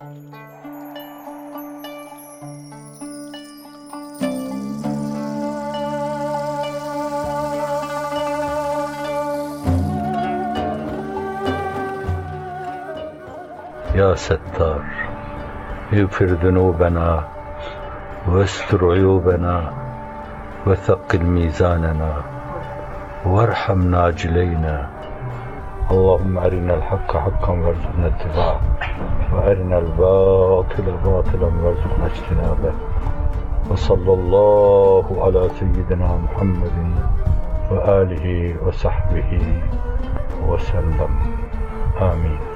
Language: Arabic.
يا ستار اغفر ذنوبنا واستر عيوبنا وثقل ميزاننا وارحم ناجلينا. اللهم أرنا الحق حقا وارزقنا اتباعه وأرنا الباطل باطلا وارزقنا اجتنابه. وصلى الله على سيدنا محمد وآله وصحبه وسلم. آمين.